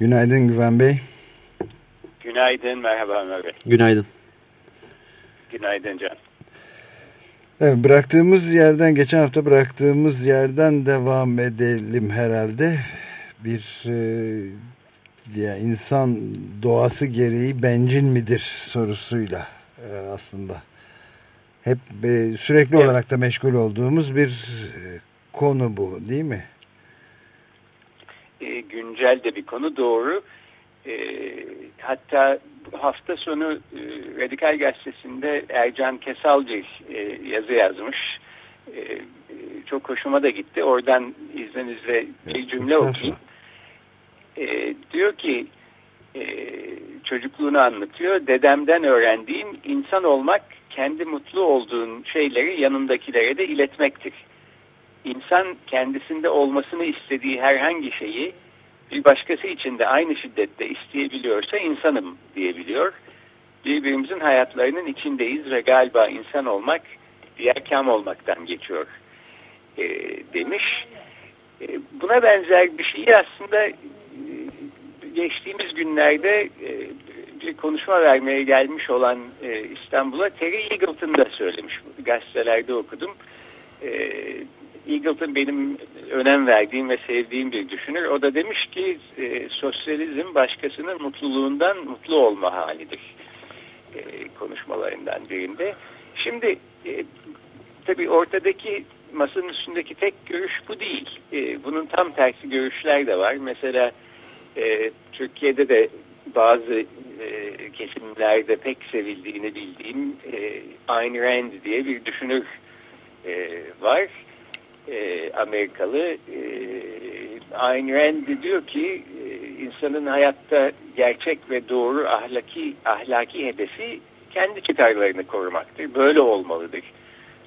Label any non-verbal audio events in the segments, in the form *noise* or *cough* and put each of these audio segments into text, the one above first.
Günaydın Güven Bey. Günaydın, merhaba Ömer Bey. Günaydın. Günaydın Can. Evet, bıraktığımız yerden, geçen hafta bıraktığımız yerden devam edelim herhalde. Bir e, ya insan doğası gereği bencil midir sorusuyla e, aslında hep e, sürekli evet. olarak da meşgul olduğumuz bir e, konu bu değil mi? E, güncel de bir konu doğru. E, hatta hafta sonu e, Radikal Gazetesi'nde Ercan Kesalcı e, yazı yazmış. E, e, çok hoşuma da gitti. Oradan izninizle bir cümle okuyayım. E, diyor ki e, çocukluğunu anlatıyor. Dedemden öğrendiğim insan olmak kendi mutlu olduğun şeyleri yanındakilere de iletmektir. İnsan kendisinde olmasını istediği herhangi şeyi bir başkası için de aynı şiddette isteyebiliyorsa insanım diyebiliyor. Birbirimizin hayatlarının içindeyiz ve galiba insan olmak diğer kam olmaktan geçiyor e, demiş. E, buna benzer bir şeyi aslında e, geçtiğimiz günlerde e, bir konuşma vermeye gelmiş olan e, İstanbul'a Terry Eagleton da söylemiş. Gazetelerde okudum. E, Eagleton benim önem verdiğim ve sevdiğim bir düşünür. O da demiş ki e, sosyalizm başkasının mutluluğundan mutlu olma halidir. E, konuşmalarından birinde. Şimdi e, tabii ortadaki masanın üstündeki tek görüş bu değil. E, bunun tam tersi görüşler de var. Mesela e, Türkiye'de de bazı e, kesimlerde pek sevildiğini bildiğim e, Ayn Rand diye bir düşünür e, var. E, Amerikalı. E, Ayn Rand diyor ki e, insanın hayatta gerçek ve doğru ahlaki ahlaki hedefi kendi çıkarlarını korumaktır. Böyle olmalıdır.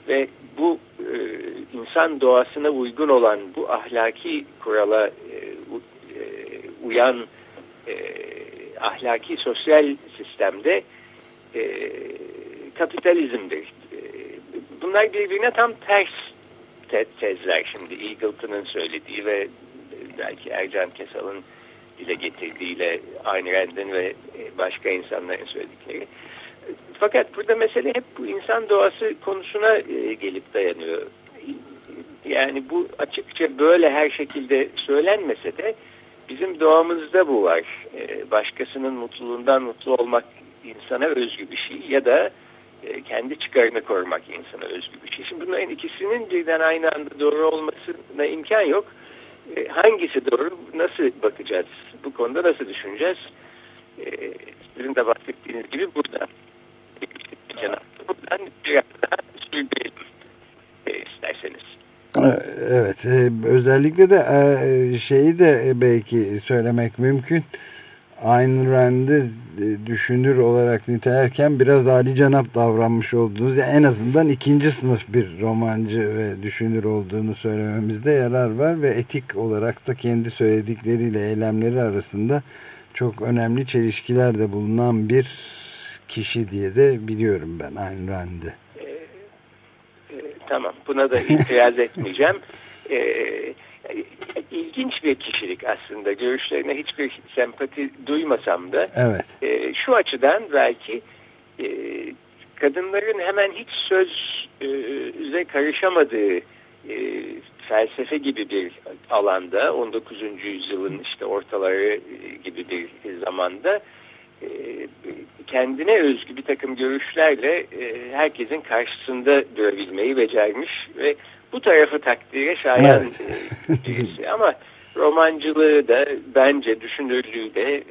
Ve bu e, insan doğasına uygun olan bu ahlaki kurala e, e, uyan e, ahlaki sosyal sistemde e, kapitalizmdir. E, bunlar birbirine tam ters te tezler şimdi Eagleton'ın söylediği ve belki Ercan Kesal'ın dile getirdiğiyle Ayn Rand'in ve başka insanların söyledikleri. Fakat burada mesele hep bu insan doğası konusuna e, gelip dayanıyor. Yani bu açıkça böyle her şekilde söylenmese de Bizim doğamızda bu var. Ee, başkasının mutluluğundan mutlu olmak insana özgü bir şey ya da e, kendi çıkarını korumak insana özgü bir şey. Şimdi bunların ikisinin birden aynı anda doğru olmasına imkan yok. Ee, hangisi doğru? Nasıl bakacağız? Bu konuda nasıl düşüneceğiz? Ee, sizin de bahsettiğiniz gibi burada. Buradan biraz daha sürdürelim isterseniz. Evet, e, özellikle de e, şeyi de belki söylemek mümkün. Ayn Rand'ı e, düşünür olarak nitelerken biraz Ali Canap davranmış olduğunuz, yani en azından ikinci sınıf bir romancı ve düşünür olduğunu söylememizde yarar var ve etik olarak da kendi söyledikleriyle eylemleri arasında çok önemli çelişkiler de bulunan bir kişi diye de biliyorum ben Ayn Rand'ı. Tamam buna da itiraz etmeyeceğim. *laughs* Ee, ilginç bir kişilik aslında. Görüşlerine hiçbir sempati duymasam da evet. e, şu açıdan belki e, kadınların hemen hiç söze karışamadığı e, felsefe gibi bir alanda 19. yüzyılın işte ortaları gibi bir zamanda e, kendine özgü bir takım görüşlerle e, herkesin karşısında durabilmeyi becermiş ve bu tarafı takdire şayan evet. E, birisi *laughs* ama romancılığı da bence düşünürlüğü de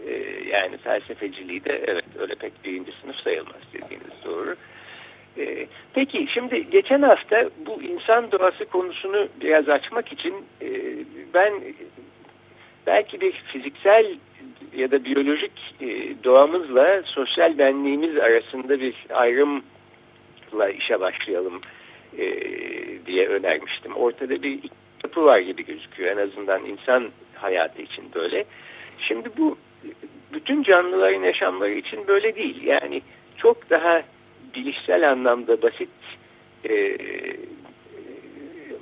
yani felsefeciliği de evet öyle pek birinci sınıf sayılmaz dediğiniz doğru. Peki şimdi geçen hafta bu insan doğası konusunu biraz açmak için ben belki bir fiziksel ya da biyolojik e, doğamızla sosyal benliğimiz arasında bir ayrımla işe başlayalım e, diye önermiştim. Ortada bir yapı var gibi gözüküyor en azından insan hayatı için böyle. Şimdi bu bütün canlıların yaşamları için böyle değil. Yani çok daha bilişsel anlamda basit e,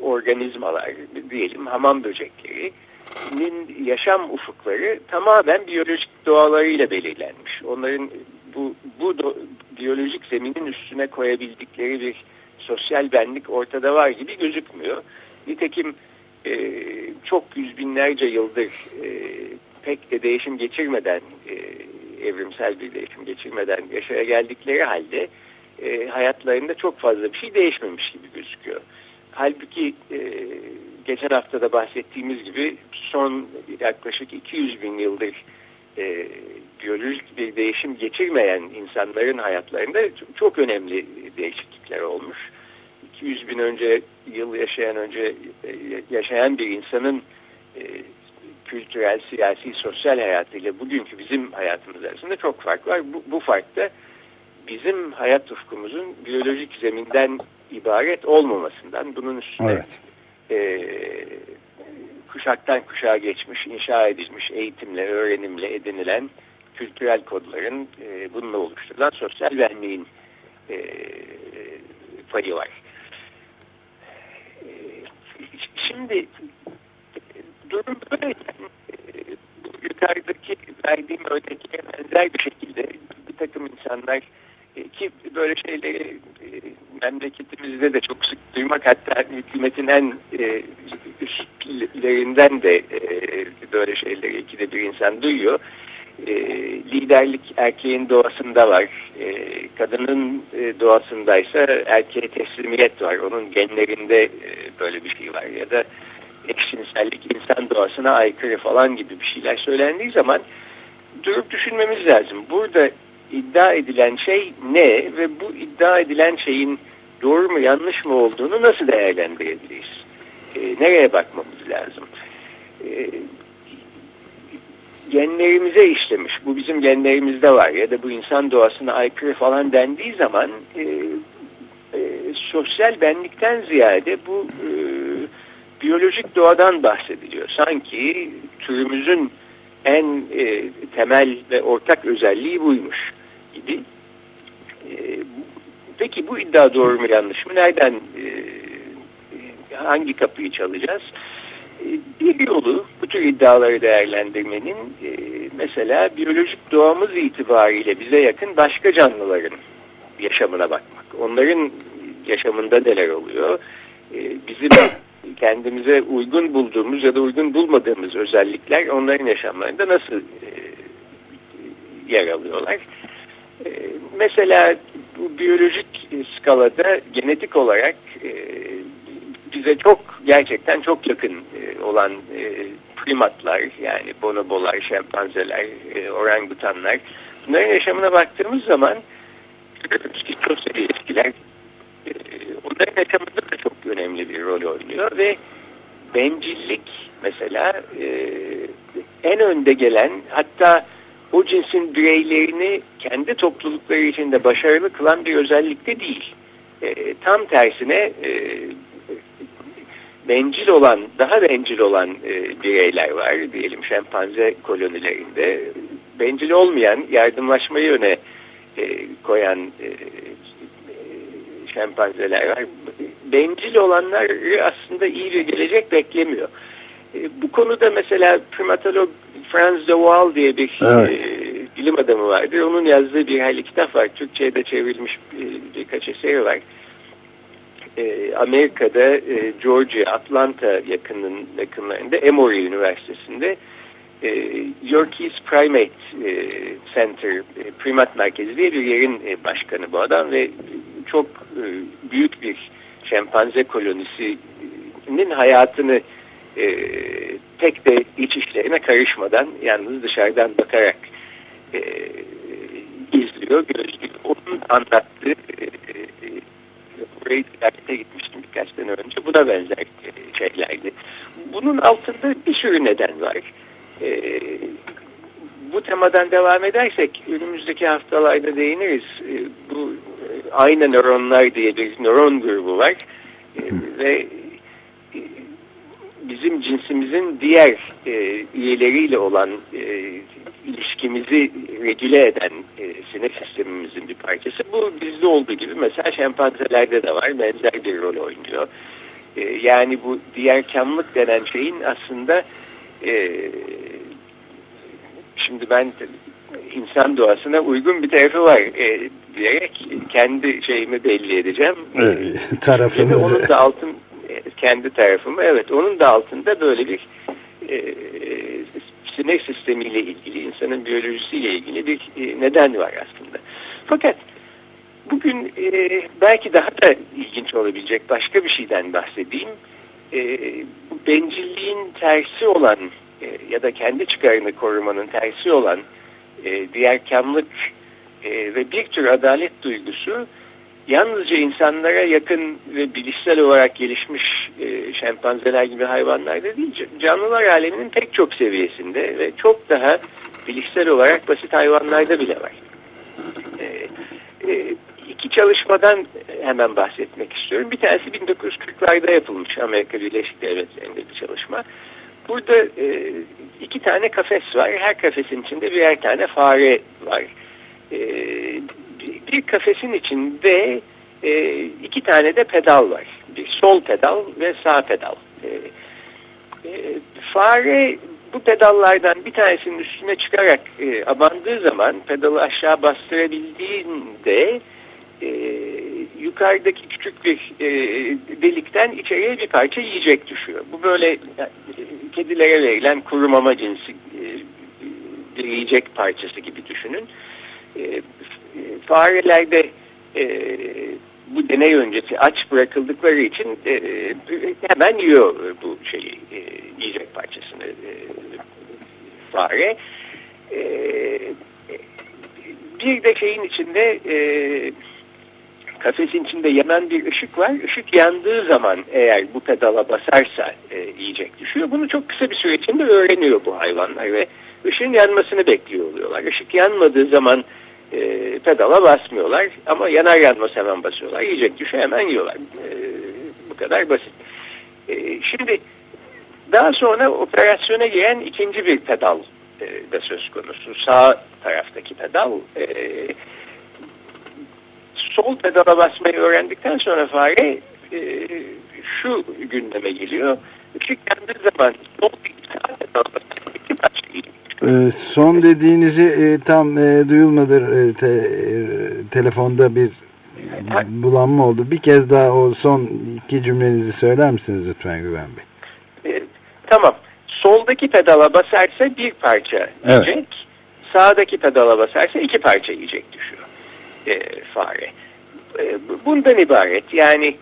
organizmalar diyelim hamam böceklerinin yaşam ufukları tamamen biyolojik doğalarıyla belirlenmiş. Onların bu, bu do, biyolojik zeminin üstüne koyabildikleri bir sosyal benlik ortada var gibi gözükmüyor. Nitekim e, çok yüz binlerce yıldır e, pek de değişim geçirmeden e, evrimsel bir değişim geçirmeden yaşaya geldikleri halde e, hayatlarında çok fazla bir şey değişmemiş gibi gözüküyor. Halbuki e, geçen hafta da bahsettiğimiz gibi son yaklaşık 200 bin yıldır e, biyolojik bir değişim geçirmeyen insanların hayatlarında çok önemli değişiklikler olmuş. 200 bin önce yıl yaşayan önce e, yaşayan bir insanın e, kültürel, siyasi, sosyal hayatıyla bugünkü bizim hayatımız arasında çok fark var. Bu, bu fark da bizim hayat ufkumuzun biyolojik zeminden ibaret olmamasından bunun üstüne evet. e, kuşaktan kuşağa geçmiş, inşa edilmiş eğitimle, öğrenimle edinilen kültürel kodların e, bununla oluşturulan sosyal benliğin e, payı var. E, şimdi durum böyle. Bu yukarıdaki verdiğim örneklere benzer bir şekilde bir takım insanlar e, ki böyle şeyleri e, memleketimizde de çok sık duymak hatta hükümetin en e, üstlerinden de böyle şeyleri ikide bir insan duyuyor. Liderlik erkeğin doğasında var. kadının doğasındaysa erkeğe teslimiyet var. Onun genlerinde böyle bir şey var. Ya da eşcinsellik insan doğasına aykırı falan gibi bir şeyler söylendiği zaman durup düşünmemiz lazım. Burada iddia edilen şey ne ve bu iddia edilen şeyin doğru mu yanlış mı olduğunu nasıl değerlendirebiliriz? E, nereye bakmamız lazım? E, genlerimize işlemiş, bu bizim genlerimizde var ya da bu insan doğasına aykırı falan dendiği zaman e, e, sosyal benlikten ziyade bu e, biyolojik doğadan bahsediliyor. Sanki türümüzün en e, temel ve ortak özelliği buymuş gibi. E, peki bu iddia doğru mu yanlış mı? Nereden e, hangi kapıyı çalacağız? Bir yolu bu tür iddiaları değerlendirmenin e, mesela biyolojik doğamız itibariyle bize yakın başka canlıların yaşamına bakmak. Onların yaşamında neler oluyor? E, bizim kendimize uygun bulduğumuz ya da uygun bulmadığımız özellikler onların yaşamlarında nasıl e, yer alıyorlar? E, mesela bu biyolojik skalada genetik olarak bize çok gerçekten çok yakın e, olan e, primatlar yani bonobolar, şempanzeler, e, orangutanlar bunların yaşamına baktığımız zaman sosyal ilişkiler e, onların yaşamında da çok önemli bir rol oynuyor ve bencillik mesela en önde gelen hatta o cinsin bireylerini kendi toplulukları içinde başarılı kılan bir özellik de değil. E, tam tersine e, bencil olan, daha bencil olan e, bireyler var. Diyelim şempanze kolonilerinde. Bencil olmayan, yardımlaşmayı öne e, koyan e, şempanzeler var. Bencil olanları aslında iyi bir gelecek beklemiyor. E, bu konuda mesela primatolog Franz de Waal diye bir evet. e, bilim adamı vardır. Onun yazdığı bir hayli kitap var. Türkçe'ye de çevrilmiş bir, birkaç eseri var. E, Amerika'da e, Georgia, Atlanta yakının, yakınlarında Emory Üniversitesi'nde e, Yerkes Primate e, Center, e, primat merkezi diye bir yerin e, başkanı bu adam ve çok e, büyük bir şempanze kolonisinin hayatını e, pek de iç işlerine karışmadan yalnız dışarıdan bakarak e, izliyor, gözlüyor. Onun anlattığı e, burayı ziyarete gitmiştim birkaç sene önce. Buna benzer e, şeylerdi. Bunun altında bir sürü neden var. E, bu temadan devam edersek önümüzdeki haftalarda değiniriz. E, bu e, aynı nöronlar diye bir nöron grubu var. E, ve e, bizim cinsimizin diğer e, üyeleriyle olan e, ilişkimizi regüle eden e, sinir parçası. Bu bizde olduğu gibi mesela şempanzelerde de var. Benzer bir rol oynuyor. E, yani bu diğer kamlık denen şeyin aslında e, şimdi ben insan doğasına uygun bir tarafı var e, diyerek kendi şeyimi belli edeceğim. Evet, tarafını. Onun da altın kendi tarafımı evet onun da altında böyle bir e, sinir sistemiyle ilgili insanın biyolojisiyle ilgili bir e, neden var aslında. Fakat bugün e, belki daha da ilginç olabilecek başka bir şeyden bahsedeyim. E, bu bencilliğin tersi olan e, ya da kendi çıkarını korumanın tersi olan e, diğerkamlık e, ve bir tür adalet duygusu yalnızca insanlara yakın ve bilişsel olarak gelişmiş e, şempanzeler gibi hayvanlarda değil, canlılar aleminin pek çok seviyesinde ve çok daha bilişsel olarak basit hayvanlarda bile var. E, iki çalışmadan hemen bahsetmek istiyorum. Bir tanesi 1940'larda yapılmış Amerika Birleşik Devletleri'nde bir çalışma. Burada e, iki tane kafes var. Her kafesin içinde birer tane fare var. E, bir kafesin içinde iki tane de pedal var. Bir sol pedal ve sağ pedal. Fare bu pedallardan bir tanesinin üstüne çıkarak e, abandığı zaman pedalı aşağı bastırabildiğinde e, yukarıdaki küçük bir e, delikten içeriye bir parça yiyecek düşüyor. Bu böyle e, kedilere verilen kuru mama cinsi e, bir yiyecek parçası gibi düşünün. E, farelerde e, bu deney öncesi aç bırakıldıkları için e, hemen yiyor bu şeyi e, yiyecek parçasını e, fare. E, bir de şeyin içinde e, kafesin içinde yanan bir ışık var. Işık yandığı zaman eğer bu pedala basarsa e, yiyecek düşüyor. Bunu çok kısa bir süre içinde öğreniyor bu hayvanlar ve ışığın yanmasını bekliyor oluyorlar. Işık yanmadığı zaman e, pedala basmıyorlar ama yanar yanmaz hemen basıyorlar. Yiyecek düşe hemen yiyorlar. E, bu kadar basit. E, şimdi daha sonra operasyona giren ikinci bir pedal e, da söz konusu. Sağ taraftaki pedal. E, sol pedala basmayı öğrendikten sonra fare e, şu gündeme geliyor. Işık yandığı zaman sol sağ pedala ee, son dediğinizi e, tam e, duyulmadır e, te, e, telefonda bir bulanma oldu. Bir kez daha o son iki cümlenizi söyler misiniz lütfen Güven Bey? E, tamam. Soldaki pedala basarsa bir parça evet. yiyecek. Sağdaki pedala basarsa iki parça yiyecek düşüyor e, fare. E, bundan ibaret. Yani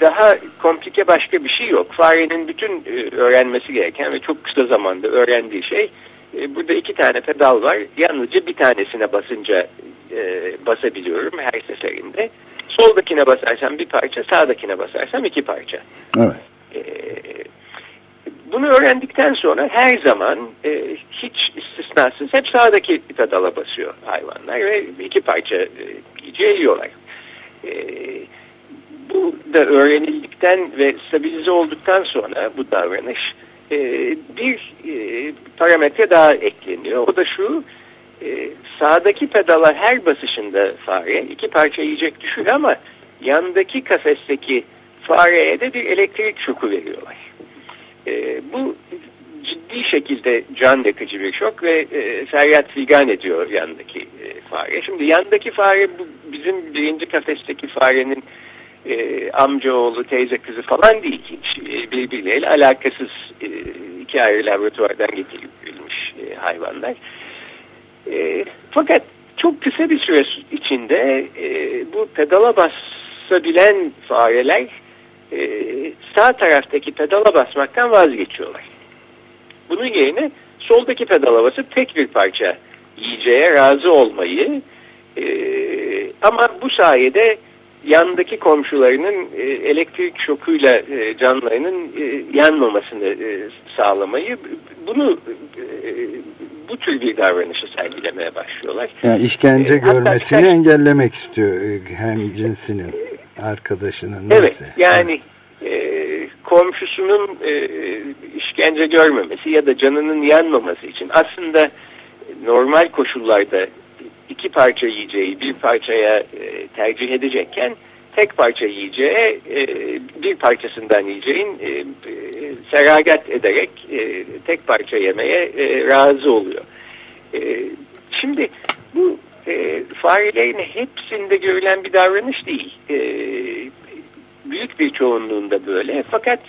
daha komplike başka bir şey yok. Farenin bütün e, öğrenmesi gereken ve çok kısa zamanda öğrendiği şey e, burada iki tane pedal var. Yalnızca bir tanesine basınca e, basabiliyorum her seferinde. Soldakine basarsam bir parça, sağdakine basarsam iki parça. Evet. E, bunu öğrendikten sonra her zaman e, hiç istisnasız hep sağdaki pedala basıyor hayvanlar ve iki parça e, yiyeceği yiyorlar. E, bu da öğrenildikten ve stabilize olduktan sonra bu davranış e, bir e, parametre daha ekleniyor. O da şu e, sağdaki pedala her basışında fare iki parça yiyecek düşüyor ama yandaki kafesteki fareye de bir elektrik şoku veriyorlar. E, bu ciddi şekilde can yakıcı bir şok ve e, feryat figan ediyor yandaki fare. Şimdi yandaki fare bizim birinci kafesteki farenin e, amcaoğlu, teyze kızı falan değil hiç. E, birbirleriyle alakasız e, iki ayrı laboratuvardan getirilmiş e, hayvanlar. E, fakat çok kısa bir süre içinde e, bu pedala basabilen fareler e, sağ taraftaki pedala basmaktan vazgeçiyorlar. Bunun yerine soldaki pedala basıp tek bir parça yiyeceğe razı olmayı e, ama bu sayede yandaki komşularının e, elektrik şokuyla e, canlarının e, yanmamasını e, sağlamayı bunu e, bu tür bir davranışı sergilemeye başlıyorlar. Yani işkence e, görmesini birkaç, engellemek istiyor hem cinsinin arkadaşının. Evet neyse. yani e, komşusunun e, işkence görmemesi ya da canının yanmaması için aslında normal koşullarda iki parça yiyeceği bir parçaya e, tercih edecekken tek parça yiyeceği e, bir parçasından yiyeceğin e, e, seragat ederek tek parça yemeye razı oluyor. Şimdi bu farelerin hepsinde görülen bir davranış değil. Büyük bir çoğunluğunda böyle. Fakat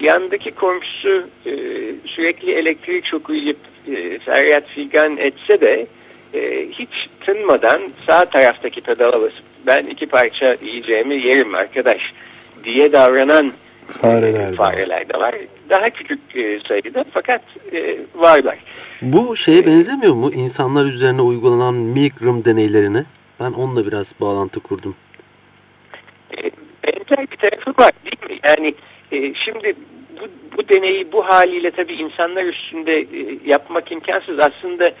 yandaki komşusu sürekli elektrik şoku yiyip e, figan etse de e, hiç tınmadan sağ taraftaki pedala basıp ben iki parça yiyeceğimi yerim arkadaş diye davranan fareler, e, fareler de var. Daha küçük e, sayıda fakat e, varlar. Bu şeye benzemiyor mu? İnsanlar üzerine uygulanan Milgram deneylerine. Ben onunla biraz bağlantı kurdum. Benzer bir tarafı var değil mi? Yani şimdi bu, bu deneyi bu haliyle tabii insanlar üstünde yapmak imkansız. Aslında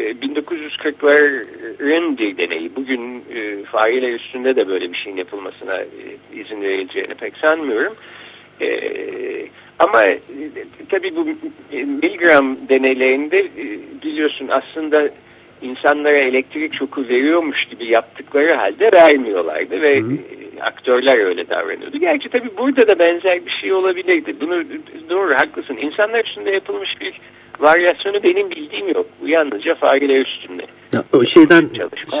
1940'ların e, bir deneyi. Bugün e, fareler üstünde de böyle bir şeyin yapılmasına e, izin verileceğini pek sanmıyorum. E, ama e, tabii bu e, Milgram deneylerinde e, biliyorsun aslında insanlara elektrik şoku veriyormuş gibi yaptıkları halde vermiyorlardı ve Hı. E, aktörler öyle davranıyordu. Gerçi tabii burada da benzer bir şey olabilirdi. Bunu doğru haklısın. İnsanlar üstünde yapılmış bir varyasyonu benim bildiğim yok. Bu yalnızca fareler üstünde. Ya, o şeyden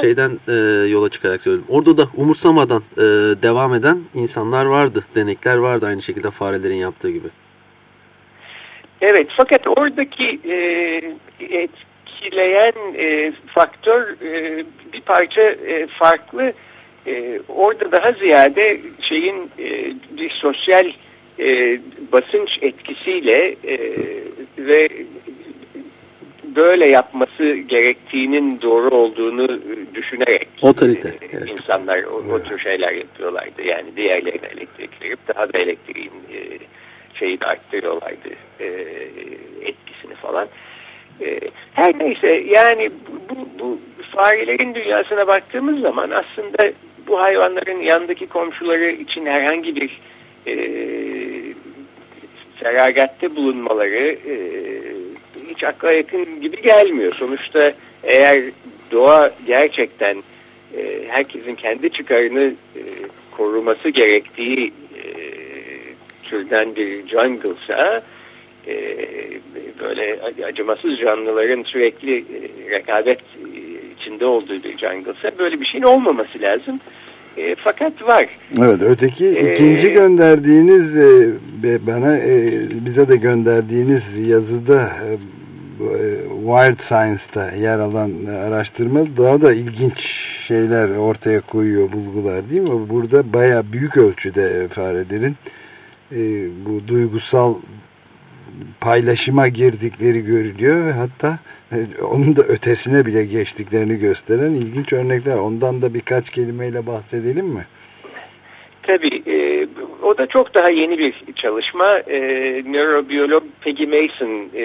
şeyden e, yola çıkarak söylüyorum. Orada da umursamadan e, devam eden insanlar vardı. Denekler vardı aynı şekilde farelerin yaptığı gibi. Evet fakat oradaki e, etkileyen e, faktör e, bir parça e, farklı. E, orada daha ziyade şeyin e, bir sosyal e, basınç etkisiyle e, ve böyle yapması gerektiğinin doğru olduğunu düşünerek Otorite, e, evet. insanlar o, o tür şeyler yapıyorlardı. Yani diğerlerine elektrik verip daha da elektriğin e, şeyi de arttırıyorlardı e, etkisini falan. E, her neyse yani bu, bu farelerin dünyasına baktığımız zaman aslında bu hayvanların yandaki komşuları için herhangi bir e, feragatte bulunmaları e, hiç akla yakın gibi gelmiyor. Sonuçta eğer doğa gerçekten e, herkesin kendi çıkarını e, koruması gerektiği e, türden bir jungle'sa e, böyle acımasız canlıların sürekli e, rekabet e, içinde olduğu bir jungle'sa böyle bir şeyin olmaması lazım. E, fakat var. Evet öteki ee, ikinci gönderdiğiniz e, bana e, bize de gönderdiğiniz yazıda e, e Wild Science'da yer alan araştırma daha da ilginç şeyler ortaya koyuyor bulgular değil mi? Burada baya büyük ölçüde farelerin e, bu duygusal paylaşıma girdikleri görülüyor ve hatta e, onun da ötesine bile geçtiklerini gösteren ilginç örnekler. Ondan da birkaç kelimeyle bahsedelim mi? Tabii. E, o da çok daha yeni bir çalışma. E, nörobiyolog Peggy Mason'ın e,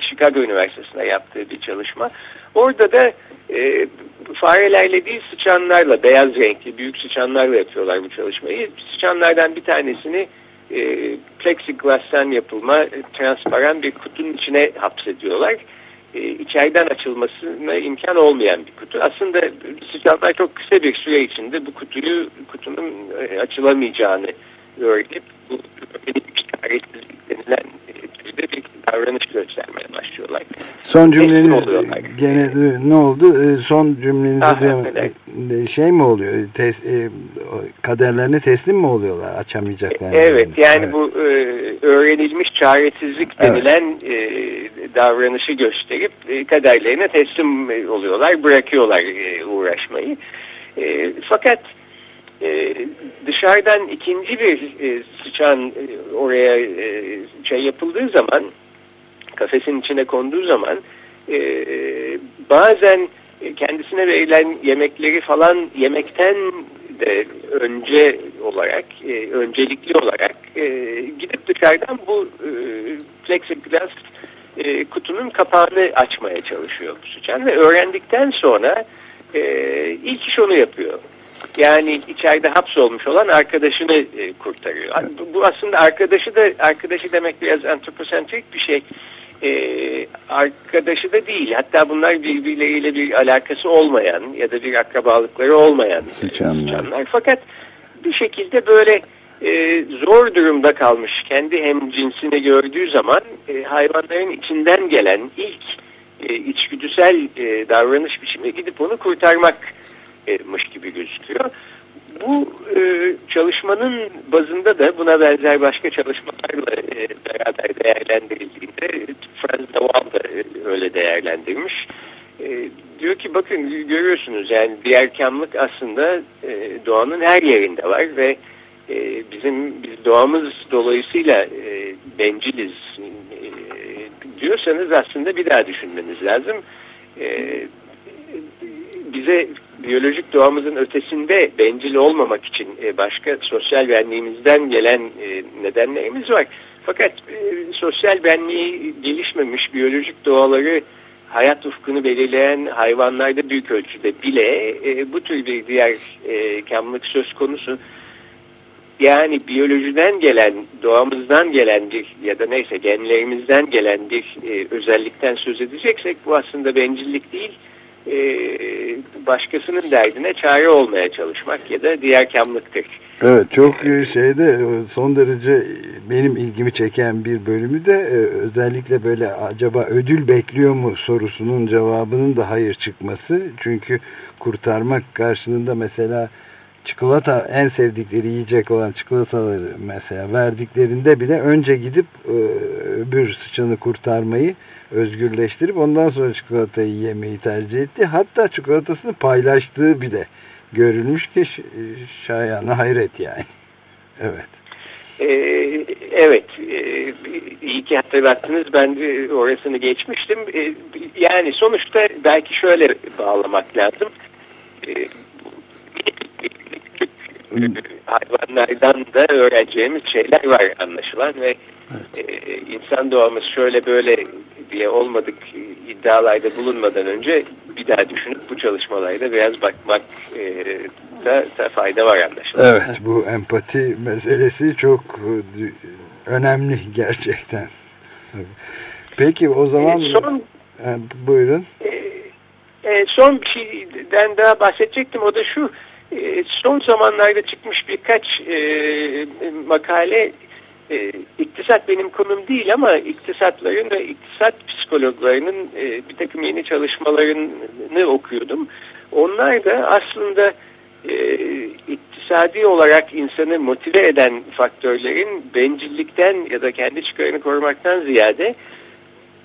Chicago Üniversitesi'nde yaptığı bir çalışma. Orada da e, farelerle değil sıçanlarla, beyaz renkli büyük sıçanlarla yapıyorlar bu çalışmayı. Sıçanlardan bir tanesini e, plexiglass'tan yapılma e, transparan bir kutunun içine hapsediyorlar. E, içeriden açılmasına imkan olmayan bir kutu. Aslında sıcaklar çok kısa bir süre içinde bu kutuyu kutunun e, açılamayacağını öğrenip bu denilen davranış göstermeye başlıyorlar. Son cümleniz gene ne oldu? E, son cümlenizde e, şey mi oluyor? Tes, e, kaderlerine teslim mi oluyorlar? Açamayacaklar. Evet yani evet. bu öğrenilmiş çaresizlik denilen evet. davranışı gösterip kaderlerine teslim oluyorlar. Bırakıyorlar uğraşmayı. Fakat dışarıdan ikinci bir sıçan oraya şey yapıldığı zaman kafesin içine konduğu zaman e, bazen e, kendisine verilen yemekleri falan yemekten de önce olarak, e, öncelikli olarak e, gidip dışarıdan bu e, plexiglas e, kutunun kapağını açmaya çalışıyor bu sıçan ve öğrendikten sonra e, ilk iş onu yapıyor. Yani içeride hapsolmuş olan arkadaşını e, kurtarıyor. Bu aslında arkadaşı da arkadaşı demek biraz antroposentrik bir şey. Ee, arkadaşı da değil. Hatta bunlar birbirleriyle bir alakası olmayan ya da bir akrabalıkları olmayan sıçanlar. sıçanlar. Fakat bir şekilde böyle e, zor durumda kalmış kendi hem cinsini gördüğü zaman e, hayvanların içinden gelen ilk e, içgüdüsel e, davranış biçimi gidip onu kurtarmakmış gibi gözüküyor. Bu e, çalışmanın bazında da buna benzer başka çalışmalarla e, beraber değerlendirildiğinde Franz de Waal da e, öyle değerlendirmiş. E, diyor ki bakın görüyorsunuz yani diğerkamlık aslında e, doğanın her yerinde var ve e, bizim biz doğamız dolayısıyla e, benciliz e, diyorsanız aslında bir daha düşünmeniz lazım. E, bize biyolojik doğamızın ötesinde bencil olmamak için e, başka sosyal benliğimizden gelen e, nedenlerimiz var. Fakat e, sosyal benliği gelişmemiş biyolojik doğaları hayat ufkunu belirleyen hayvanlarda büyük ölçüde bile bu tür bir diğer e, kamlık söz konusu. Yani biyolojiden gelen, doğamızdan gelen bir ya da neyse genlerimizden gelen bir özellikten söz edeceksek bu aslında bencillik değil e, başkasının derdine çare olmaya çalışmak ya da diğer kamlıktır. Evet çok e, şeyde son derece benim ilgimi çeken bir bölümü de e, özellikle böyle acaba ödül bekliyor mu sorusunun cevabının da hayır çıkması. Çünkü kurtarmak karşılığında mesela çikolata en sevdikleri yiyecek olan çikolataları mesela verdiklerinde bile önce gidip e, öbür sıçanı kurtarmayı özgürleştirip ondan sonra çikolatayı yemeyi tercih etti. Hatta çikolatasını paylaştığı bile görülmüş ki şayana hayret yani. *laughs* Evet. Ee, evet, ee, iyi ki hatırlattınız. Ben de orasını geçmiştim. Ee, yani sonuçta belki şöyle bağlamak lazım. Ee, hayvanlardan da öğreneceğimiz şeyler var anlaşılan ve evet. e, insan doğamız şöyle böyle diye olmadık iddialarda bulunmadan önce bir daha düşünüp bu çalışmalarda biraz bakmak e, da, da fayda var anlaşılan. Evet bu empati meselesi çok e, önemli gerçekten. Peki o zaman e, son, e, buyurun. E, e, son bir şeyden daha bahsedecektim o da şu son zamanlarda çıkmış birkaç e, makale e, iktisat benim konum değil ama iktisatların ve iktisat psikologlarının e, bir takım yeni çalışmalarını okuyordum. Onlar da aslında e, iktisadi olarak insanı motive eden faktörlerin bencillikten ya da kendi çıkarını korumaktan ziyade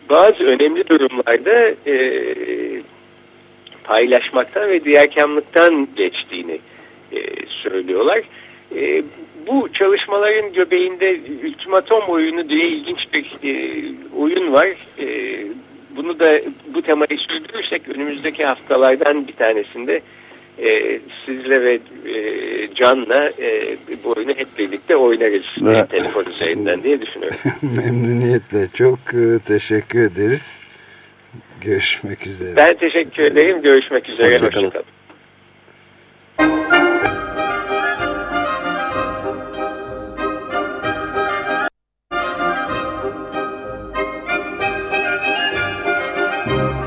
bazı önemli durumlarda e, paylaşmaktan ve diğerkamlıktan geçtiğini e, söylüyorlar. E, bu çalışmaların göbeğinde ultimatom oyunu diye ilginç bir e, oyun var. E, bunu da bu temayı sürdürürsek önümüzdeki haftalardan bir tanesinde e, sizle ve e, Can'la e, bu oyunu hep birlikte oynarız evet. telefon üzerinden diye düşünüyorum. *laughs* Memnuniyetle çok e, teşekkür ederiz. Görüşmek üzere. Ben teşekkür ederim. Görüşmek üzere. Hoşçakalın. Hoşçakalın.